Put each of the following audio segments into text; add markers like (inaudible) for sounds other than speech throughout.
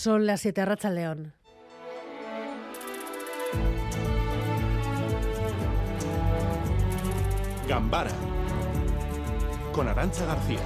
Son las 7 Racha León. Gambara con Arancha García.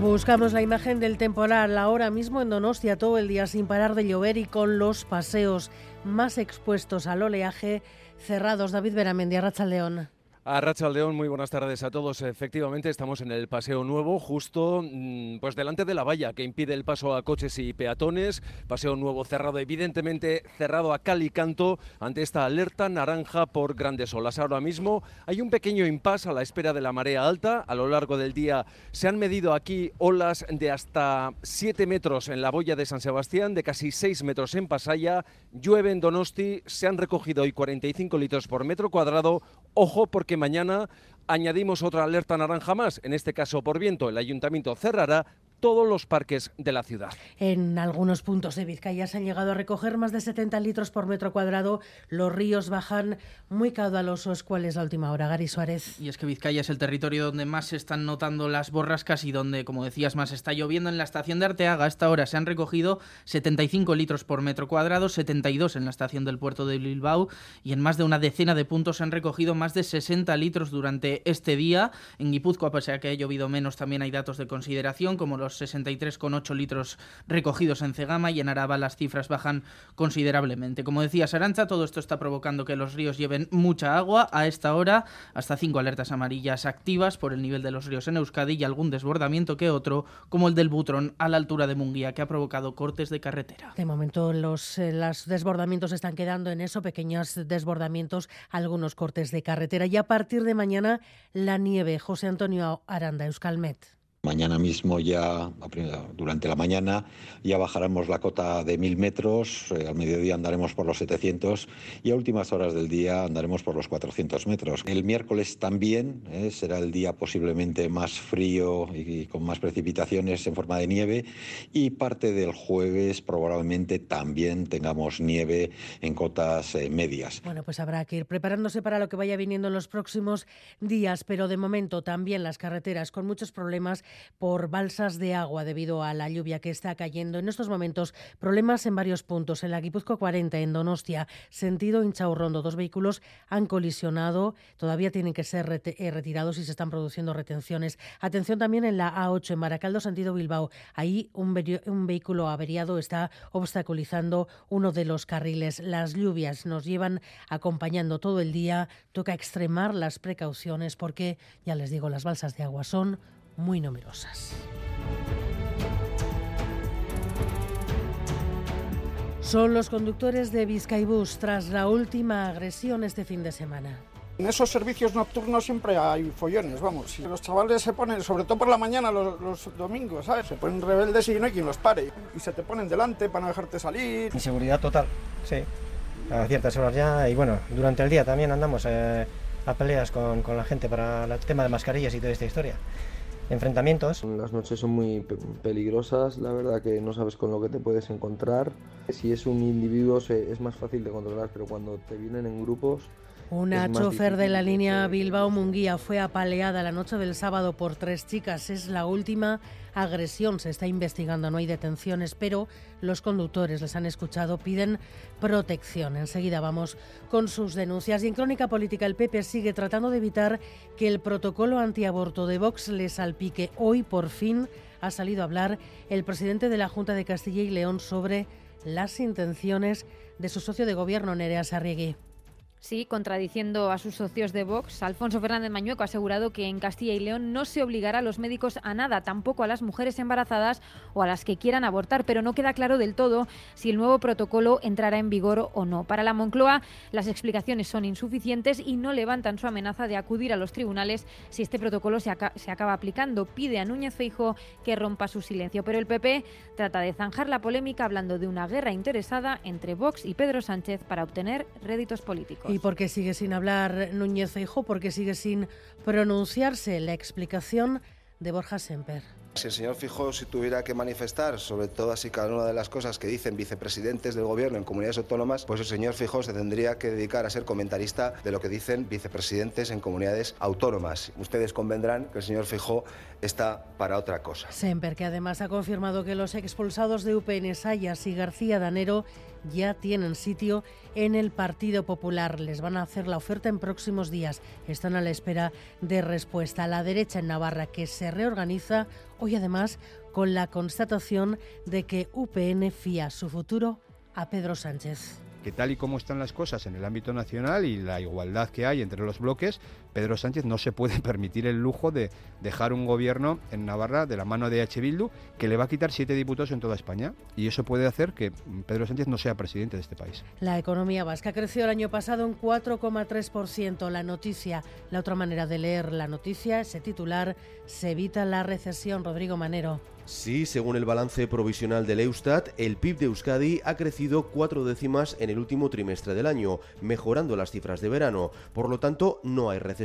Buscamos la imagen del temporal ahora mismo en Donostia todo el día sin parar de llover y con los paseos más expuestos al oleaje cerrados. David Beramendi, Racha León. A Racha León, muy buenas tardes a todos. Efectivamente, estamos en el Paseo Nuevo, justo mm, pues delante de la valla que impide el paso a coches y peatones. Paseo Nuevo cerrado, evidentemente cerrado a cal y canto ante esta alerta naranja por grandes olas. Ahora mismo hay un pequeño impasse a la espera de la marea alta. A lo largo del día se han medido aquí olas de hasta 7 metros en la boya de San Sebastián, de casi 6 metros en Pasaya. Llueve en Donosti, se han recogido hoy 45 litros por metro cuadrado. Ojo porque mañana añadimos otra alerta naranja más, en este caso por viento. El ayuntamiento cerrará todos los parques de la ciudad. En algunos puntos de Vizcaya se han llegado a recoger más de 70 litros por metro cuadrado. Los ríos bajan muy caudalosos. ¿Cuál es la última hora, Gary Suárez? Y es que Vizcaya es el territorio donde más se están notando las borrascas y donde, como decías, más está lloviendo. En la estación de Arteaga a esta hora se han recogido 75 litros por metro cuadrado, 72 en la estación del puerto de Bilbao y en más de una decena de puntos se han recogido más de 60 litros durante este día. En Guipúzcoa, pese a que ha llovido menos, también hay datos de consideración como los 63,8 litros recogidos en Cegama y en Araba las cifras bajan considerablemente. Como decía Sarancha, todo esto está provocando que los ríos lleven mucha agua. A esta hora, hasta cinco alertas amarillas activas por el nivel de los ríos en Euskadi y algún desbordamiento que otro, como el del Butrón a la altura de Munguía, que ha provocado cortes de carretera. De momento, los, eh, desbordamientos están quedando en eso, pequeños desbordamientos, algunos cortes de carretera. Y a partir de mañana, la nieve. José Antonio Aranda, Euskalmet. Mañana mismo ya, durante la mañana, ya bajaremos la cota de mil metros, eh, al mediodía andaremos por los 700 y a últimas horas del día andaremos por los 400 metros. El miércoles también eh, será el día posiblemente más frío y, con más precipitaciones en forma de nieve y parte del jueves probablemente también tengamos nieve en cotas eh, medias. Bueno, pues habrá que ir preparándose para lo que vaya viniendo en los próximos días, pero de momento también las carreteras con muchos problemas por balsas de agua debido a la lluvia que está cayendo. En estos momentos, problemas en varios puntos. En la Guipuzco 40, en Donostia, sentido Inchaurrondo, dos vehículos han colisionado. Todavía tienen que ser eh, retirados y se están produciendo retenciones. Atención también en la A8, en Maracaldo, sentido Bilbao. Ahí un vehículo averiado está obstaculizando uno de los carriles. Las lluvias nos llevan acompañando todo el día. Toca extremar las precauciones porque, ya les digo, las balsas de agua son muy numerosas. Son los conductores de Vizcaibus tras la última agresión este fin de semana. En esos servicios nocturnos siempre hay follones, vamos. Los chavales se ponen, sobre todo por la mañana, los, domingos, ¿sabes? Se ponen rebeldes y no hay quien los pare. Y se te ponen delante para no dejarte salir. Inseguridad total, sí. A ciertas horas ya. Y bueno, durante el día también andamos eh, a peleas con, con la gente para el tema de mascarillas y toda esta historia enfrentamientos. Las noches son muy peligrosas, la verdad que no sabes con lo que te puedes encontrar. Si es un individuo es más fácil de controlar, pero cuando te vienen en grupos una chofer de la línea Bilbao-Munguía fue apaleada la noche del sábado por tres chicas. Es la última agresión. Se está investigando, no hay detenciones, pero los conductores les han escuchado, piden protección. Enseguida vamos con sus denuncias. Y en Crónica Política, el PP sigue tratando de evitar que el protocolo antiaborto de Vox le salpique. Hoy, por fin, ha salido a hablar el presidente de la Junta de Castilla y León sobre las intenciones de su socio de gobierno, Nerea Sarriegui. Sí, contradiciendo a sus socios de Vox, Alfonso Fernández Mañueco ha asegurado que en Castilla y León no se obligará a los médicos a nada, tampoco a las mujeres embarazadas o a las que quieran abortar, pero no queda claro del todo si el nuevo protocolo entrará en vigor o no. Para la Moncloa, las explicaciones son insuficientes y no levantan su amenaza de acudir a los tribunales si este protocolo se, acaba aplicando. Pide a Núñez Feijo que rompa su silencio, pero el PP trata de zanjar la polémica hablando de una guerra interesada entre Vox y Pedro Sánchez para obtener réditos políticos. ¿Y por qué sigue sin hablar Núñez Feijóo? ¿Por qué sigue sin pronunciarse? La explicación de Borja Semper. Si el señor Fijó si tuviera que manifestar sobre todas y cada una de las cosas que dicen vicepresidentes del gobierno en comunidades autónomas, pues el señor Fijó se tendría que dedicar a ser comentarista de lo que dicen vicepresidentes en comunidades autónomas. Ustedes convendrán que el señor Fijó está para otra cosa. Semper, que además ha confirmado que los expulsados de UPN Sayas y García Danero ya tienen sitio en el Partido Popular. Les van a hacer la oferta en próximos días. Están a la espera de respuesta. La derecha en Navarra, que se reorganiza hoy además con la constatación de que UPN fía su futuro a Pedro Sánchez. Que tal y como están las cosas en el ámbito nacional y la igualdad que hay entre los bloques, Pedro Sánchez no se puede (laughs) permitir el lujo de dejar un gobierno en Navarra de la mano de H. Bildu que le va a quitar siete diputados en toda España y eso puede hacer que Pedro Sánchez no sea presidente de este país. La economía vasca creció el año pasado un 4,3%. La noticia, la otra manera de leer la noticia, ese titular, se evita la recesión. Rodrigo Manero. Sí, según el balance provisional del Eustat, el PIB de Euskadi ha crecido cuatro décimas en el último trimestre del año, mejorando las cifras de verano. Por lo tanto, no hay recesión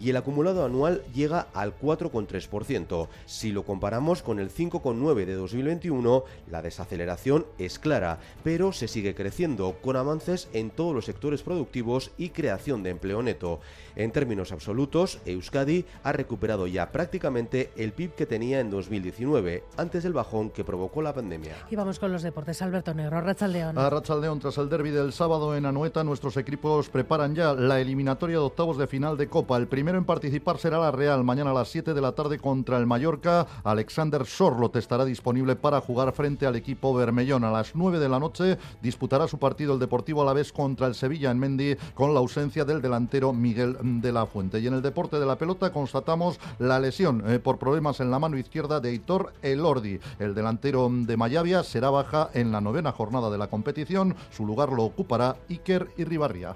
y el acumulado anual llega al 4,3%. Si lo comparamos con el 5,9 de 2021, la desaceleración es clara, pero se sigue creciendo con avances en todos los sectores productivos y creación de empleo neto. En términos absolutos, Euskadi ha recuperado ya prácticamente el PIB que tenía en 2019 antes del bajón que provocó la pandemia. Y vamos con los deportes. Alberto Negro, Rachaldeón. A Rachaldeón, tras el derby del sábado en Anoeta, nuestros equipos preparan ya la eliminatoria de octavos de final de Copa. El primero en participar será la Real, mañana a las 7 de la tarde contra el Mallorca. Alexander Sorlot estará disponible para jugar frente al equipo Bermellón. A las 9 de la noche disputará su partido el Deportivo a la vez contra el Sevilla en Mendy con la ausencia del delantero Miguel de la Fuente. Y en el deporte de la pelota constatamos la lesión eh, por problemas en la mano izquierda de Hitor Elordi. El delantero de Mayavia será baja en la novena jornada de la competición. Su lugar lo ocupará Iker Irribarria.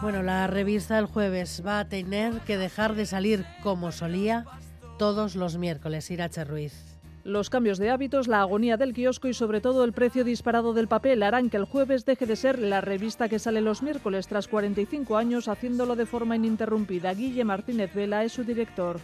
Bueno, la revista el jueves va a tener que dejar de salir como solía todos los miércoles. Irache Ruiz. Los cambios de hábitos, la agonía del kiosco y sobre todo el precio disparado del papel harán que el jueves deje de ser la revista que sale los miércoles tras 45 años haciéndolo de forma ininterrumpida. Guille Martínez Vela es su director.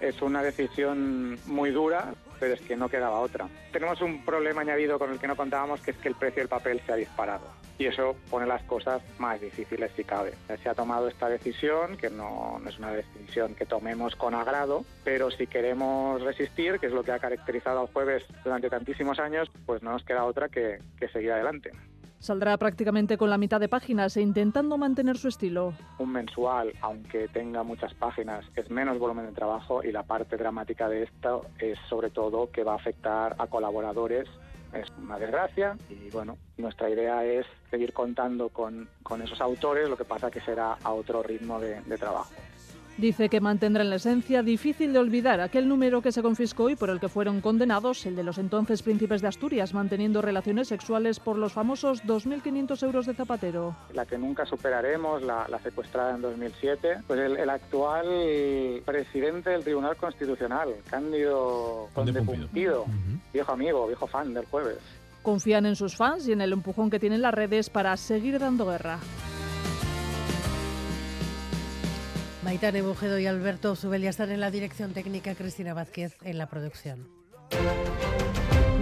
Es una decisión muy dura, pero es que no quedaba otra. Tenemos un problema añadido con el que no contábamos, que es que el precio del papel se ha disparado. Y eso pone las cosas más difíciles si cabe. Se ha tomado esta decisión, que no, es una decisión que tomemos con agrado, pero si queremos resistir, que es lo que ha caracterizado al jueves durante tantísimos años, pues no nos queda otra que seguir adelante. Saldrá prácticamente con la mitad de páginas e intentando mantener su estilo. Un mensual, aunque tenga muchas páginas, es menos volumen de trabajo y la parte dramática de esto es sobre todo que va a afectar a colaboradores. Es una desgracia y bueno, nuestra idea es seguir contando con, esos autores, lo que pasa que será a otro ritmo de trabajo. Dice que mantendrán la esencia difícil de olvidar aquel número que se confiscó y por el que fueron condenados, el de los entonces príncipes de Asturias, manteniendo relaciones sexuales por los famosos 2.500 euros de Zapatero. La que nunca superaremos, la, secuestrada en 2007, pues el, actual presidente del Tribunal Constitucional, Cándido Conde Pumpido, viejo amigo, viejo fan del jueves. Confían en sus fans y en el empujón que tienen las redes para seguir dando guerra. Maitane Bujedo y Alberto Zubelia están en la dirección técnica, Cristina Vázquez en la producción.